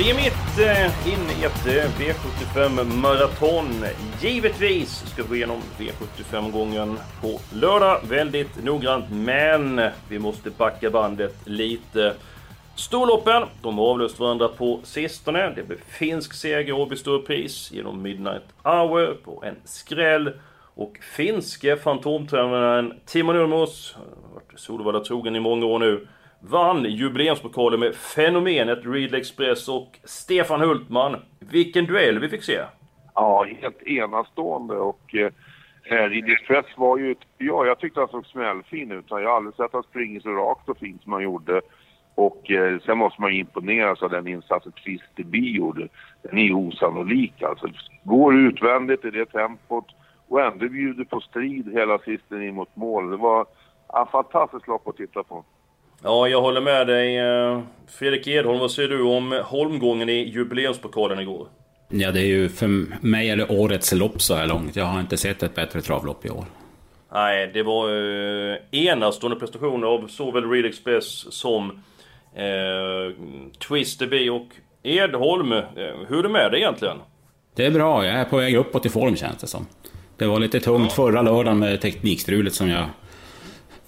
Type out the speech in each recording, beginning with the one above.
Vi är mitt eh, inne i ett eh, V75 maraton. Givetvis ska vi gå igenom V75-gången på lördag väldigt noggrant, men vi måste backa bandet lite. Storloppen, de har avlöst varandra på sistone. Det blev finsk seger Åby Storpris genom Midnight Hour på en skräll. Och finske fantomtränaren Timo Nurmos, har varit Solvalla trogen i många år nu, vann jubileumspokalen med fenomenet Ridley Express och Stefan Hultman. Vilken duell vi fick se! Ja, helt enastående och eh, eh Ridley Express var ju, ja jag tyckte han såg smällfin ut. Jag har aldrig sett han springa så rakt och fint som han gjorde. Och eh, sen måste man ju imponeras av den insatsen Christer Bi gjorde. Den är ju osannolik alltså. Går utvändigt i det tempot och ändå bjuder på strid hela sisten in mot mål. Det var ett fantastiskt lopp att titta på. Ja, jag håller med dig. eh, Fredrik Edholm, vad säger du om holmgången i jubileumspokalen igår? Ja, det är ju för mig är det årets lopp så här långt. Jag har inte sett ett bättre travlopp i år. Nej, det var eh, enastående prestationer av såväl Real Express som eh, Twisterby och Edholm. Eh, hur är det med det egentligen? Det är bra, jag är på väg uppåt i form känns det som. Det var lite tungt förra lördagen med teknikstrulet som jag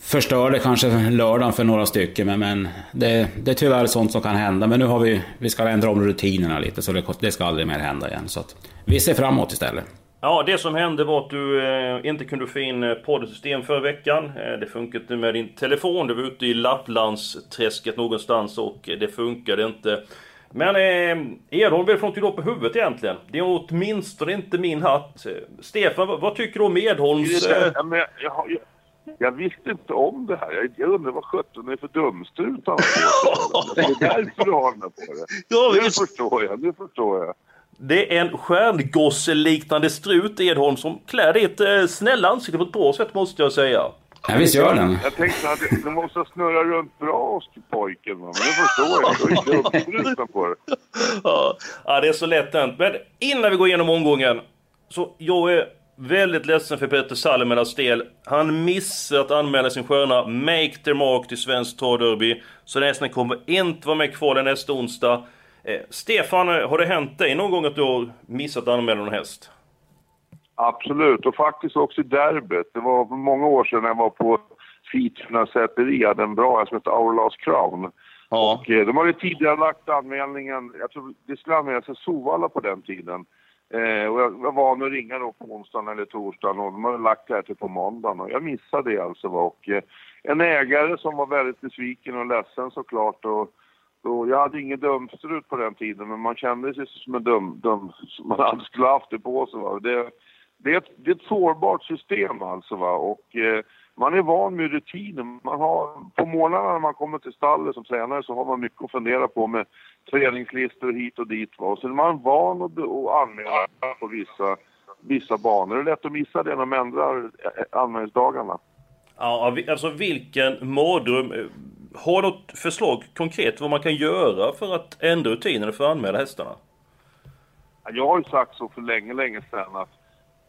förstörde kanske lördagen för några stycken, men, men det, det är tyvärr sånt som kan hända. Men nu har vi, vi ska ändra om rutinerna lite, så det, det ska aldrig mer hända igen. Så att vi ser framåt istället. Ja, det som hände var att du eh, inte kunde få in eh, poddsystem förra veckan. Eh, det funkade inte med din telefon. Du var ute i Lapplandsträsket någonstans och eh, det funkade inte. Men eh, Edholm vill från till på huvudet egentligen. Det är åtminstone inte min hatt. Eh, Stefan, vad, vad tycker du om Edholms... Eh, Ja, men jag, jag, jag, visste inte om det här. Jag, jag undrar vad sjutton är för dumstrut han. Det är därför du har den här på dig. Ja, Nu visst. förstår jag, nu förstår jag. Det är en stjärngosseliknande strut Edholm som klär ditt eh, snälla ansikte på ett bra sätt måste jag säga. Ja, visst gör den. Jag tänkte att det måste snurra runt bra pojken. Men nu förstår jag. Du är dumstruten på det. Ja, ja, det är så lätt hänt. Men innan vi går igenom omgången. Så jag är väldigt ledsen för Peter Salomelas del. Han missade att anmäla sin stjärna Make the Mark till Svensk Travderby. Så den hästen kommer inte vara med i kvalet nästa onsdag. Eh, Stefan, eh, har det hänt dig någon gång att du har missat att anmäla någon häst? Absolut, och faktiskt också i derbyt. Det var många år sedan jag var på Fitrornas säteri, hade en bra häst som hette Aurlas Crown. Ja. Och eh, de hade tidigare lagt anmälningen, jag tror det skulle anmälas i Sovalla på den tiden. Eh, och jag var van att ringa då på onsdagen eller torsdagen och de hade lagt det här till på måndagen och jag missade det alltså. Och eh, en ägare som var väldigt besviken och ledsen såklart och då, jag hade ingen dumstrut på den tiden, men man kände sig som en dum, dum som man aldrig skulle haft det på sig. Va? Det, det, är ett, det är ett sårbart system alltså. Va? Och eh, man är van med rutinen. Man har, på morgnarna när man kommer till stallet som tränare så har man mycket att fundera på med träningslistor hit och dit. Va? Och sen är man van att, att anmäla på vissa, vissa banor. Det är lätt att missa det när de ändrar eh, anmälningsdagarna. Ja, alltså vilken mardröm. Eh, Har du något förslag konkret vad man kan göra för att ändra rutinerna för att anmäla hästarna? Jag har ju sagt så för länge, länge sedan att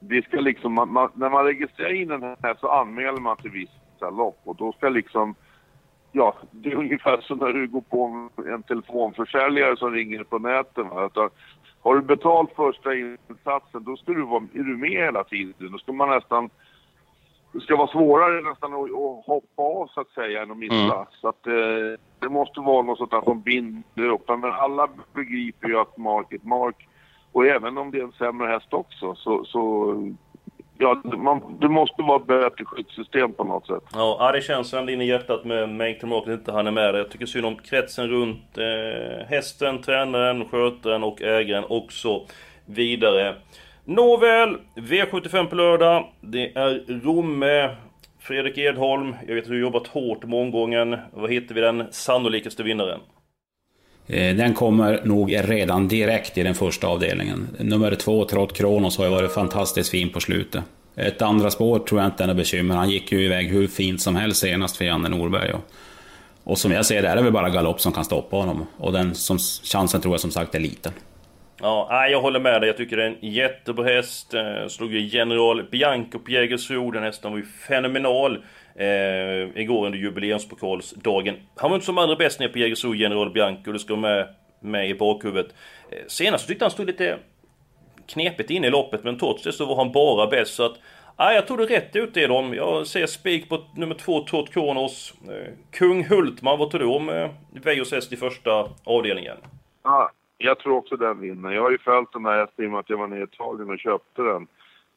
det ska liksom, man, man, när man registrerar in den här så anmäler man till vissa lopp och då ska liksom, ja, det är ungefär som när du går på en telefonförsäljare som ringer på nätet. Va? Att, har du betalt första insatsen då ska du vara, är du med hela tiden. Då ska man nästan, det ska vara svårare nästan att, att hoppa av så att säga än att missa. Så att eh, det måste vara något sånt där som binder upp. Men alla begriper ju att mark är mark. Och även om det är en sämre häst också så, så ja, man, det måste vara ett bättre skyddssystem på något sätt. Ja, det känns ändå in i hjärtat med Make the inte han är med där. Jag tycker synd om kretsen runt eh, hästen, tränaren, skötaren och ägaren och så vidare. Nåväl, V75 på lördag. Det är Romme Fredrik Edholm, jag vet att du har jobbat hårt med omgången. Vad hittar vi den sannolikaste vinnaren? Eh, den kommer nog redan direkt i den första avdelningen. Nummer två, Trott Kronos, har ju varit fantastiskt fin på slutet. Ett andra spår tror jag inte är något bekymmer. Han gick ju iväg hur fint som helst senast för Janne Norberg. Och, som jag ser det är det väl bara galopp som kan stoppa honom. Och den som, chansen tror jag som sagt är liten. Ja, jag håller med dig. Jag tycker det är en jättebra häst. Eh, slog ju General Bianco på Jägersro. Den hästen var ju fenomenal. Eh, igår under jubileumspokalsdagen. Han var inte som allra bäst nere på Jägersro, General Bianco. Det ska med, med i bakhuvudet. Eh, senast tyckte han stod lite knepigt inne i loppet, men trots det så var han bara bäst. Så att, ja, jag tog det rätt ut i dem. Jag ser spik på nummer två, Tott Kronos. Eh, Kung Hultman, vad tror du om eh, Vejos häst i första avdelningen? Ja, jag tror också den vinner. Jag har ju följt den här hästen i och med att jag var nere i Italien och köpte den.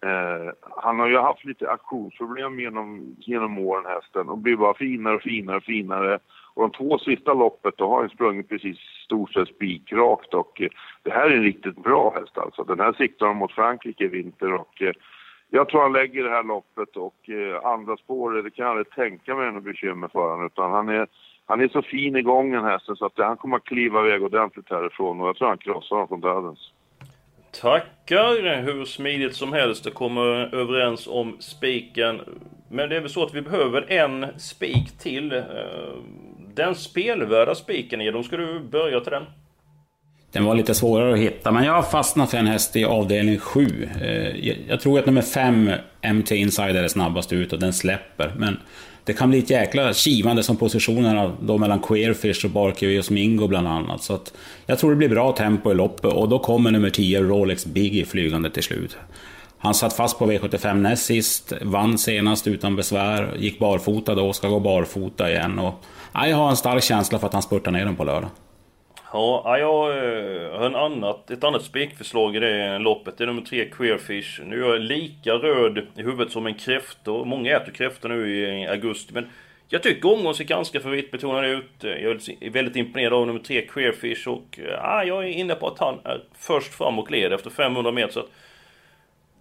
Eh, han har ju haft lite aktionsproblem genom, genom åren, hästen, och blir bara finare och finare och finare. Och de två sista loppet då har han sprungit precis stort sett spikrakt och eh, det här är en riktigt bra häst alltså. Den här siktar han mot Frankrike i vinter och eh, jag tror han lägger det här loppet och eh, andra spår, det kan jag aldrig tänka mig något bekymmer för honom utan han är, han är så fin i gången hästen så att han kommer att kliva iväg ordentligt härifrån och jag tror han krossar honom från dödens. Tackar! Hur smidigt som helst. att kommer överens om spiken. Men det är väl så att vi behöver en spik till. Eh, den spelvärda spiken, Edom, ska du börja till den? Den var lite svårare att hitta, men jag har fastnat för en häst i avdelning 7. Eh, jag tror att nummer 5, MT Insider, är snabbast ut och den släpper. Men det kan bli ett jäkla kivande som positionerna då mellan Queerfish och Barkevius Mingo bland annat. Så att jag tror det blir bra tempo i loppet och då kommer nummer 10 Rolex Biggie flygande till slut. Han satt fast på V75 näst sist, vann senast utan besvär, gick barfota då, ska gå barfota igen. Och, jag har en stark känsla för att han spurtar ner den på lördag. Ja, jag eh, har en annat, ett annat spikförslag i det loppet. Det är nummer tre, Queerfish. Nu är jag lika röd i huvudet som en kräfta. Många äter kräftor nu i augusti, men jag tycker omgången ser ganska favoritbetonad ut. Eh, jag är väldigt imponerad av nummer tre, Queerfish. Och ja, jag är inne på att han är först fram och leder efter 500 meter. Så att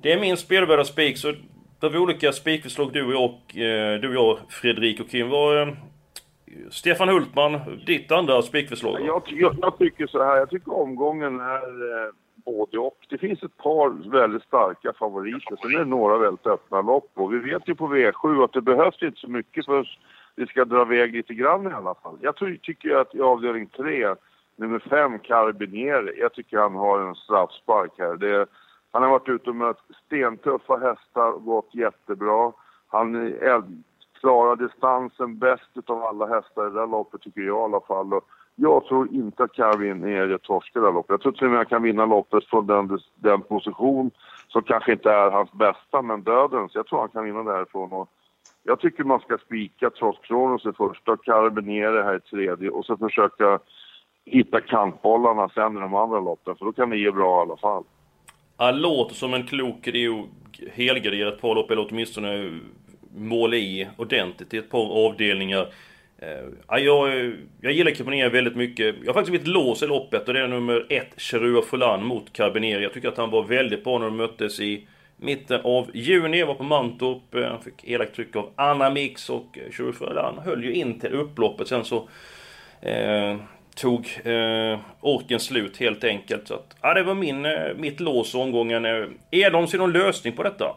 det är min spelvärda spik. Så det var olika spikförslag du och jag, du och jag Fredrik och Kim. Vad, Stefan Hultman, ditt andra spikförslag? Jag, jag, jag, tycker så här, jag tycker omgången är eh, både och. Det finns ett par väldigt starka favoriter, sen är det några väldigt öppna lopp. Och vi vet ju på V7 att det behövs inte så mycket för att ska dra iväg lite grann i alla fall. Jag ty tycker att i avdelning 3, nummer 5, Carabinieri, jag tycker han har en straffspark här. Det, han har varit ute och mött stentuffa hästar och gått jättebra. Han är klarar distansen bäst av alla hästar i det där loppet tycker jag i alla fall. Och jag tror inte att Karin är torskar det där loppet. Jag tror till och med att han kan vinna loppet från den, den position som kanske inte är hans bästa, men dödens. Jag tror han kan vinna därifrån. Och jag tycker man ska spika trots Kronos i första, Carabinieri här i tredje och så försöka hitta kantbollarna sen i de andra loppen, för då kan det ge bra i alla fall. Ja, låter som en klok idé helgardera ett par lopp, eller åtminstone måla i ordentligt i ett par avdelningar. Uh, jag, jag gillar Carabinieri väldigt mycket. Jag har faktiskt blivit lås i loppet och det är nummer ett, Cherua Folan mot Carabinieri. Jag tycker att han var väldigt bra när de möttes i mitten av juni. Jag var på Mantorp, eh, han fick elakt tryck av Anna Mix och eh, Cherua Folan höll ju in till upploppet. Sen så eh, tog eh, orken slut helt enkelt. Så att, ja, det var min, mitt lås omgången. Är de ser någon lösning på detta?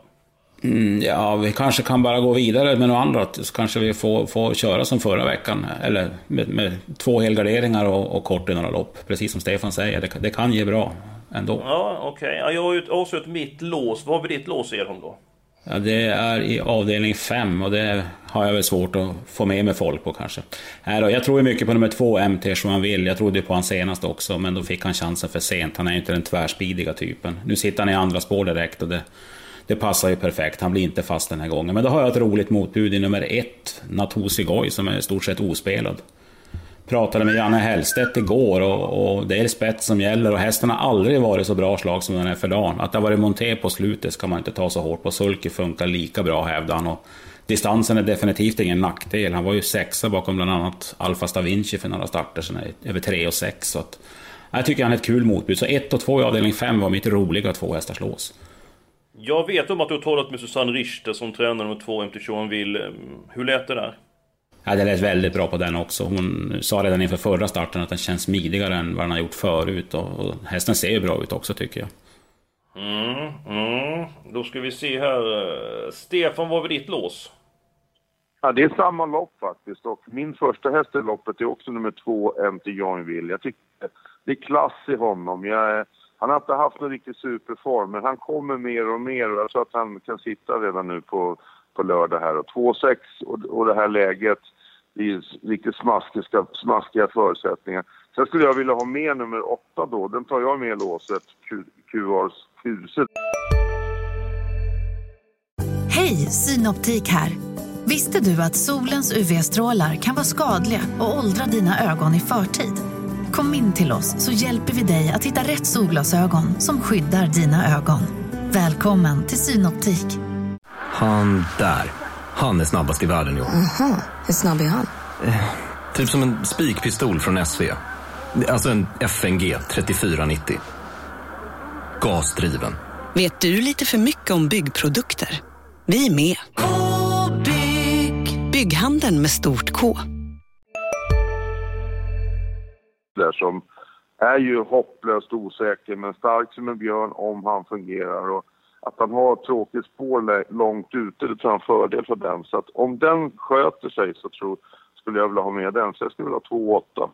Mm, ja, vi kanske kan bara gå vidare med något annat. Så kanske vi får, får köra som förra veckan. Eller med, med två helgarderingar och, och kort i några lopp. Precis som Stefan säger, det, det kan ge bra ändå. Ja, okej. Okay. Ja, jag har ju avslutat mitt lås. Vad har vi ditt lås Edholm då? Ja, det är i avdelning 5 och det har jag väl svårt att få med mig folk på kanske. Jag tror mycket på nummer 2, MT vill. Jag trodde på han senast också, men då fick han chansen för sent. Han är ju inte den tvärspidiga typen. Nu sitter han i andra spår direkt och det, det passar ju perfekt. Han blir inte fast den här gången. Men då har jag ett roligt motbud i nummer ett, Natosi Goy, som är i stort sett ospelad. Pratade med Janne Hellstedt igår och, och, det är spets som gäller och hästen har aldrig varit så bra slag som den är för dagen. Att det har varit monté på slutet ska man inte ta så hårt på. Sulky funkar lika bra hävdar han. Och distansen är definitivt ingen nackdel. Han var ju sexa bakom bland annat Alfa Stavinci för några starter sen, över tre och sex. Så att, jag tycker han är ett kul motbud. Så ett och två i avdelning fem var mitt roliga två hästar slås. Jag vet om att du har talat med Susanne Richter som tränar nummer två MT Joinville. Hur lät det där? Ja, det lät väldigt bra på den också. Hon sa redan inför förra starten att den känns smidigare än vad den har gjort förut. Och, hästen ser ju bra ut också tycker jag. Mm, mm. Då ska vi se här. Stefan, vad var ditt lås? Ja, det är samma lopp faktiskt. Och min första häst i loppet är också nummer två, MT Joinville. Jag tycker det är klass i honom. Jag, han har inte haft någon riktig superform, men han kommer mer och mer. Jag tror att han kan sitta redan nu på, på lördag här. 2-6 och, och det här läget, det är riktigt smaskiga, smaskiga förutsättningar. Sen skulle jag vilja ha med nummer 8. då. Den tar jag med i låset, QRs huset. Hej, Synoptik här. Visste du att solens UV-strålar kan vara skadliga och åldra dina ögon i förtid? Kom in till oss så hjälper vi dig att hitta rätt solglasögon som skyddar dina ögon. Välkommen till Synoptik. Han där, han är snabbast i världen i år. Aha, hur snabb är han? Eh, typ som en spikpistol från SV. Alltså en FNG 3490. Gasdriven. Vet du lite för mycket om byggprodukter? Vi är med. -bygg. Bygghandeln med stort K. Där som är ju hopplöst osäker men stark som en björn om han fungerar. Och att han har tråkigt spår långt ute, det tror jag är en fördel för den. Så att om den sköter sig så tror, skulle jag vilja ha med den. Så jag skulle vilja ha 2-8.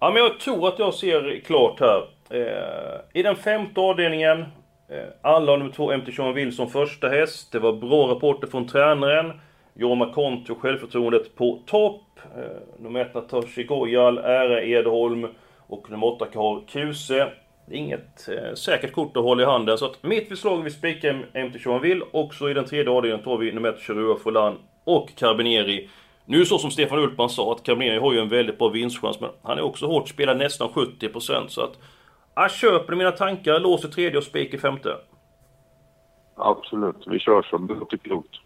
Ja, men jag tror att jag ser klart här. Eh, I den femte avdelningen, eh, alla nummer två MT Sean Wilson första häst. Det var bra rapporter från tränaren. Jorma Konto, självförtroendet på topp. Eh, nummer ett Natoshi Gojal, Ära Edholm och nummer åtta Karl Kuse. Inget eh, säkert kort att hålla i handen. Så att mitt förslag vi spikar MT och Också i den tredje avdelningen tar vi nummer ett Cherua Folan och Carbineri. Nu så som Stefan Ultman sa, att Carbineri har ju en väldigt bra vinstchans, men han är också hårt spelad, nästan 70%. Så att jag köper mina tankar, låser tredje och spik i femte. Absolut, vi kör så. Det låter klokt.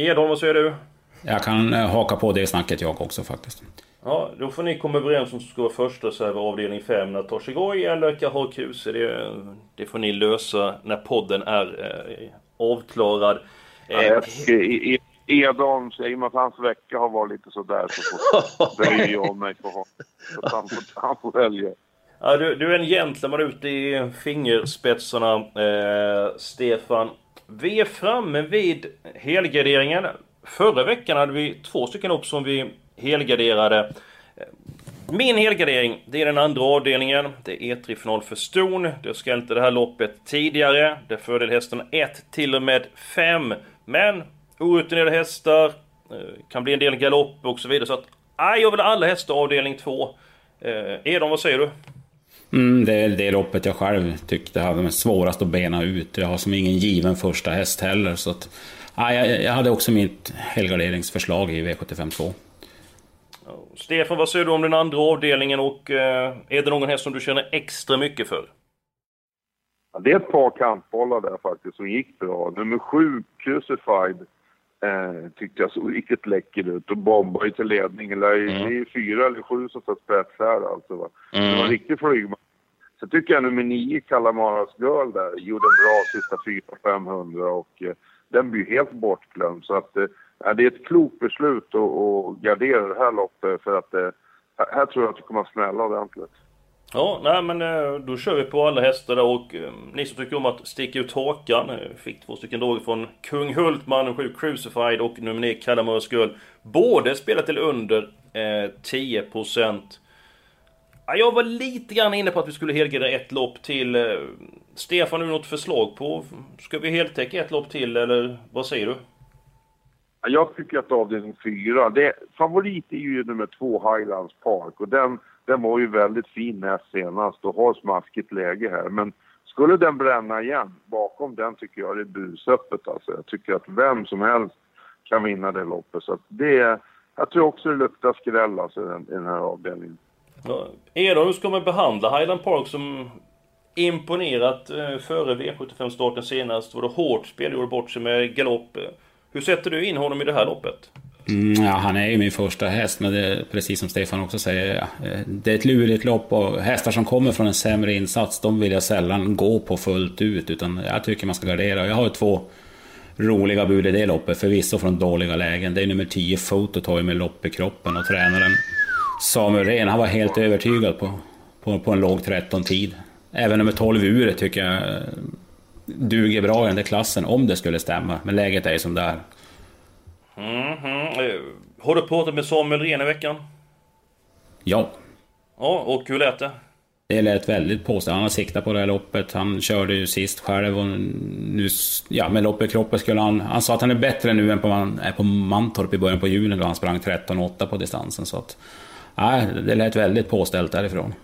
Edholm, vad säger du? Jag kan eh, haka på det snacket jag också faktiskt. Ja, då får ni komma överens om som ska vara första reserv avdelning 5, Natoshigoj eller Kahar Kuse. Det, det får ni lösa när podden är eh, avklarad. Ja, jag tycker Edholms, i och med att hans vecka har varit lite sådär så böjer jag mig för honom. Så han får, han får välja. Ja, du, du är en gentleman ute i fingerspetsarna, eh, Stefan. Vi är framme vid helgarderingen. Förra veckan hade vi två stycken upp som vi helgarderade. Min helgardering, det är den andra avdelningen. Det är E3-final för ston. Det ska inte det här loppet tidigare. Det fördel hästarna 1 till och med 5. Men orutinerade hästar, eh, kan bli en del galopp och så vidare. Så att, aj, jag vill ha alla hästar avdelning 2. Eh, Edon, vad säger du? Mm, det är det loppet jag själv tyckte hade svårast att bena ut. Jag har som ingen given första häst heller. Så att, ja, jag, jag hade också mitt helgarderingsförslag i V75 2. Stefan, vad säger du om den andra avdelningen och eh, är det någon häst som du känner extra mycket för? Ja, det är ett par kantbollar där faktiskt som gick bra. Nummer sju, Crucified, eh, tyckte jag såg riktigt läcker ut och bombade ju till ledning. Mm. Det är fyra eller sju som tar spets här alltså. Va? Mm. Det var en riktig flygman. Så tycker jag nummer nio, Kalamaras Girl där, gjorde en bra sista 400-500 och eh, den blir helt bortglömd. Så att eh, det är ett klokt beslut att gardera det här loppet för att eh, här tror jag att det kommer att smälla ordentligt. Ja, nej men eh, då kör vi på alla hästar där och eh, ni som tycker om att sticka ut hakan eh, fick två stycken drag från Kung Hultman, 7 Crucified och nummer 9 Kalamars Girl. Både spelar till under eh, 10%. Ja, jag var lite grann inne på att vi skulle helgardera ett lopp till. Eh, Stefan, har du något förslag på? Ska vi heltäcka ett lopp till eller vad säger du? Jag tycker att avdelning 4, det, favorit är ju nummer 2 Highlands Park och den den var ju väldigt fin näst senast och har smaskigt läge här. Men skulle den bränna igen, bakom den tycker jag det är busöppet alltså. Jag tycker att vem som helst kan vinna det loppet. Så det jag tror också det luktar skräll alltså i den, i den här avdelningen. Ja. Hur ska man behandla Highland Park som imponerat eh, före V75-starten senast? Var det hårt spel, gjorde bort sig med galopp. Hur sätter du in honom i det här loppet? Mm, ja, han är ju min första häst, men det är precis som Stefan också säger. Ja, eh, det är ett lurigt lopp och hästar som kommer från en sämre insats, de vill jag sällan gå på fullt ut. Utan jag tycker man ska gardera. Jag har två roliga bud i det loppet, förvisso från dåliga lägen. Det är nummer 10 Phototoy med lopp i kroppen och tränaren Samuel Rehn, han var helt övertygad på, på, på en låg 13-tid. Även nummer 12 Ure tycker jag eh, duger bra i den där klassen, om det skulle stämma. Men läget är ju som det är. Mm -hmm. Har du pratat med Samuel Rehn i veckan? Ja. Ja, och hur lät det? Det lät väldigt positivt. Han har siktat på det här loppet. Han körde ju sist själv och nu, ja, med lopp i kroppen skulle han... Han sa att han är bättre nu än på, är på Mantorp i början på juni då han sprang 13,8 på distansen. Så att, ja, det lät väldigt påställt därifrån.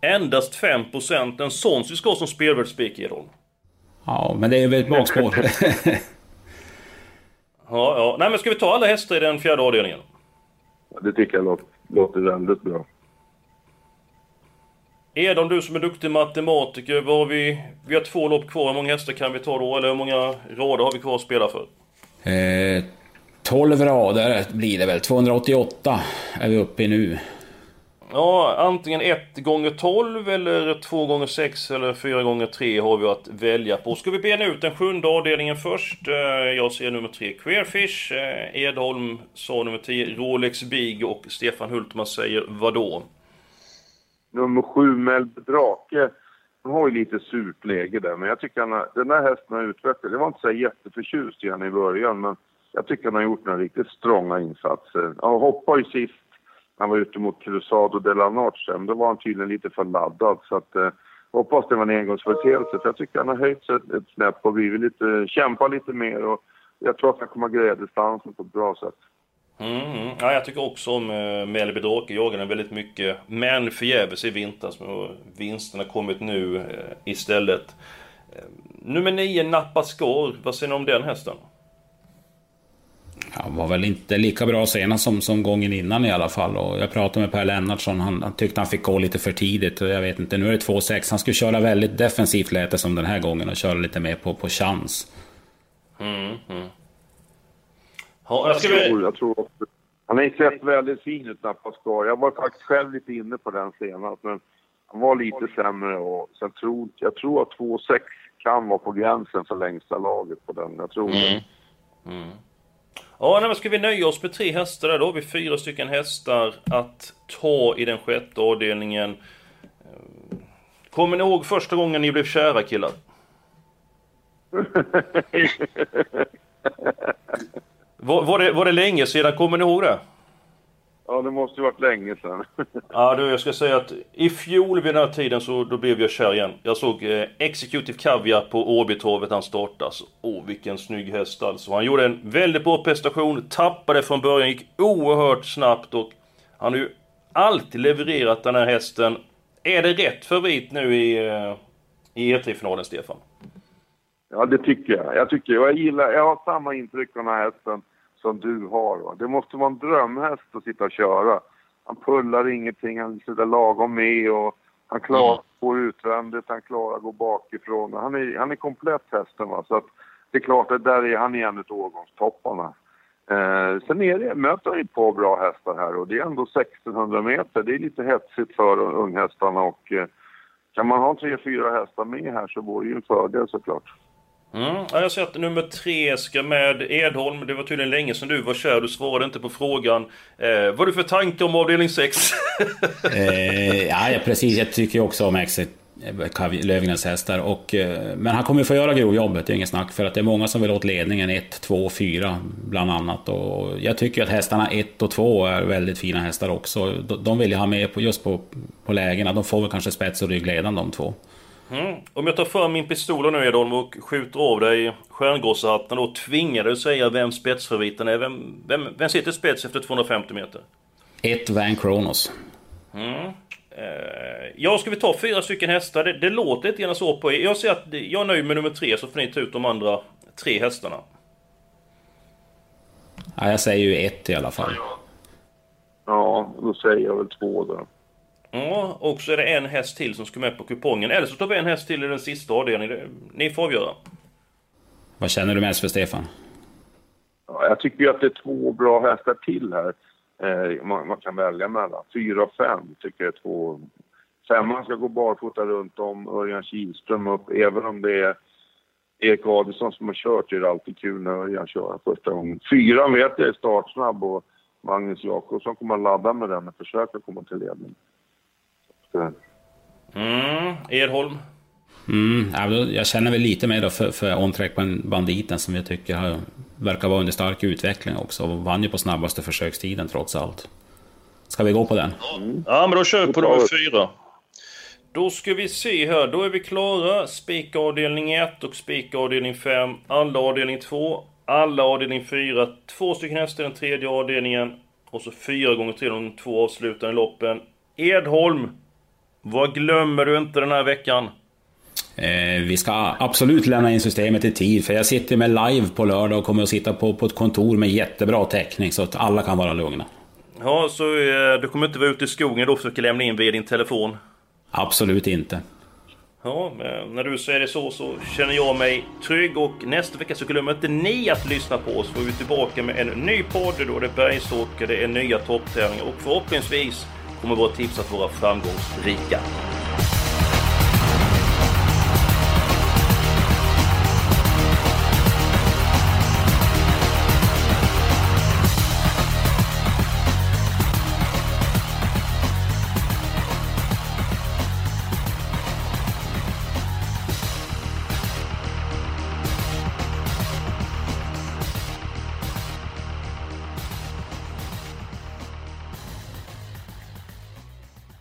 Endast 5% en sån ska som spelvärldsspik i Ja, men det är väl ett bakspår. ja, ja. Nej men ska vi ta alla hästar i den fjärde avdelningen? Det tycker jag låter, låter väldigt bra. Edon, du som är duktig matematiker, vad har vi... Vi har två lopp kvar, hur många hästar kan vi ta då? Eller hur många rader har vi kvar att spela för? Eh, 12 rader blir det väl, 288 är vi uppe i nu. Ja, antingen 1 gånger 12 eller 2 gånger 6 eller 4 gånger 3 har vi att välja på. Ska vi bena ut den sjunde avdelningen först? Eh, jag ser nummer 3 Queerfish, eh, Edholm sa nummer 10 Rolex Big och Stefan Hultman säger vadå? nummer 7, Melb Drake, han har ju lite surt läge där, men jag tycker han har, den där hästen har utvecklats. Jag var inte så jätteförtjust i honom i början, men jag tycker han har gjort några riktigt strånga insatser. Han hoppade ju sist han var ute mot Cruzado de la Noche, men då var han tydligen lite för laddad. Så att, eh, hoppas det var en engångsföreteelse, för jag tycker han har höjt sig ett, ett snäpp och blivit lite, kämpat lite mer. Och jag tror att han kommer att greja distansen på ett bra sätt. Mm, mm, ja, jag tycker också om eh, Melby Drake. Jagade väldigt mycket. Men förgäves i vintras. Vinsten vinsterna kommit nu eh, istället. Eh, nummer 9, Nappa Skår. Vad säger ni om den hästen? Han var väl inte lika bra senast som, som gången innan i alla fall. Och jag pratade med Per Lennartsson, han, han tyckte han fick gå lite för tidigt. Och jag vet inte, nu är det 2-6. Han skulle köra väldigt defensivt lät det som den här gången och köra lite mer på, på chans. Mm, mm. Ja, jag, tror, jag tror också. Han har ju sett väldigt fin ut, Napascar. Jag var faktiskt själv lite inne på den senast, men han var lite sämre. Och sen tror, jag tror att 2,6 kan vara på gränsen för längsta laget på den. Jag tror mm. det. Mm. Ja, men ska vi nöja oss med tre hästar där? Då har vi fyra stycken hästar att ta i den sjätte avdelningen. Kommer ni ihåg första gången ni blev kära killar? Var, var, det, var det länge sedan? Kommer ni ihåg det? Ja, det måste ju varit länge sedan. ja, du, jag ska säga att i fjol vid den här tiden så då blev jag kär igen. Jag såg eh, Executive Caviar på Åbytorvet han startas. Åh, vilken snygg häst alltså. Han gjorde en väldigt bra prestation, tappade från början, gick oerhört snabbt och han har ju alltid levererat den här hästen. Är det rätt favorit nu i, eh, i E3-finalen, Stefan? Ja, det tycker jag. Jag tycker jag gillar, jag har samma intryck av den här hästen som du har. Va? Det måste vara en drömhäst att sitta och köra. Han pullar ingenting, han sitter lagom med och han klarar mm. gå utvändigt, han klarar att gå bakifrån. Han är, han är komplett hästen va. Så att det är klart att där är han en av årgångstopparna. Eh, sen är det, möter han ett par bra hästar här och det är ändå 1600 meter. Det är lite hetsigt för unghästarna och eh, kan man ha tre, fyra hästar med här så vore det ju en fördel såklart. Mm. Jag ser att nummer tre ska med Edholm. Det var tydligen länge sedan du var kär. Du svarade inte på frågan. Eh, vad har du för tanke om avdelning 6? eh, ja, precis. Jag tycker också om Exit. Eh, Löfgrens hästar. Och, eh, men han kommer ju få göra grovjobbet, det är inget snack. För att det är många som vill åt ledningen 1, 2, 4 bland annat. Och jag tycker att hästarna 1 och 2 är väldigt fina hästar också. De vill jag ha med på, just på, på lägena. De får väl kanske spets och ryggledan de två. Mm. Om jag tar fram min pistol nu Edholm och skjuter av dig stjärngossehatten och tvingar dig att säga vem spetsfavoriten är. Vem, vem, vem sitter spets efter 250 meter? Ett Van Kronos. Mm. Eh, ja, ska vi ta fyra stycken hästar? Det, det låter lite grann så på er. Jag säger att jag är nöjd med nummer tre, så får ni ta ut de andra tre hästarna. Ja, jag säger ju ett i alla fall. Ja, då säger jag väl två då. Ja, och så är det en häst till som ska med på kupongen. Eller så tar vi en häst till i den sista avdelningen. Ni får avgöra. Vad känner du mest för Stefan? Ja, jag tycker ju att det är två bra hästar till här. Eh, man, man, kan välja mellan. Fyra och fem tycker jag är två. Femman ska gå barfota runt om, Örjan Kihlström upp. Även om det är Erik Adelsson som har kört är det alltid kul när Örjan kör första gången. Fyran vet jag är startsnabb och Magnus Jakobsson kommer att ladda med den och försöka komma till ledning. Mm, Edholm? Mm, jag känner väl lite mer då för, för on-track banditen som jag tycker har, verkar vara under stark utveckling också och vann ju på snabbaste försökstiden trots allt. Ska vi gå på den? Mm. Ja, men då kör vi på nummer fyra. Då ska vi se här, då är vi klara. Spika avdelning 1 och spika avdelning 5. Alla avdelning 2. Alla avdelning 4. Två stycken hästar i den tredje avdelningen. Och så fyra gånger tre de två avslutande loppen. Edholm! Vad glömmer du inte den här veckan? Eh, vi ska absolut lämna in systemet i tid, för jag sitter med live på lördag och kommer att sitta på, på ett kontor med jättebra täckning, så att alla kan vara lugna. Ja, så eh, du kommer inte vara ute i skogen då och försöka lämna in via din telefon? Absolut inte. Ja, när du säger det så så känner jag mig trygg och nästa vecka så glömmer inte ni att lyssna på oss. För vi är tillbaka med en ny podd. Då är det bergsåker, det är nya topptävlingar och förhoppningsvis kommer våra tips att vara framgångsrika.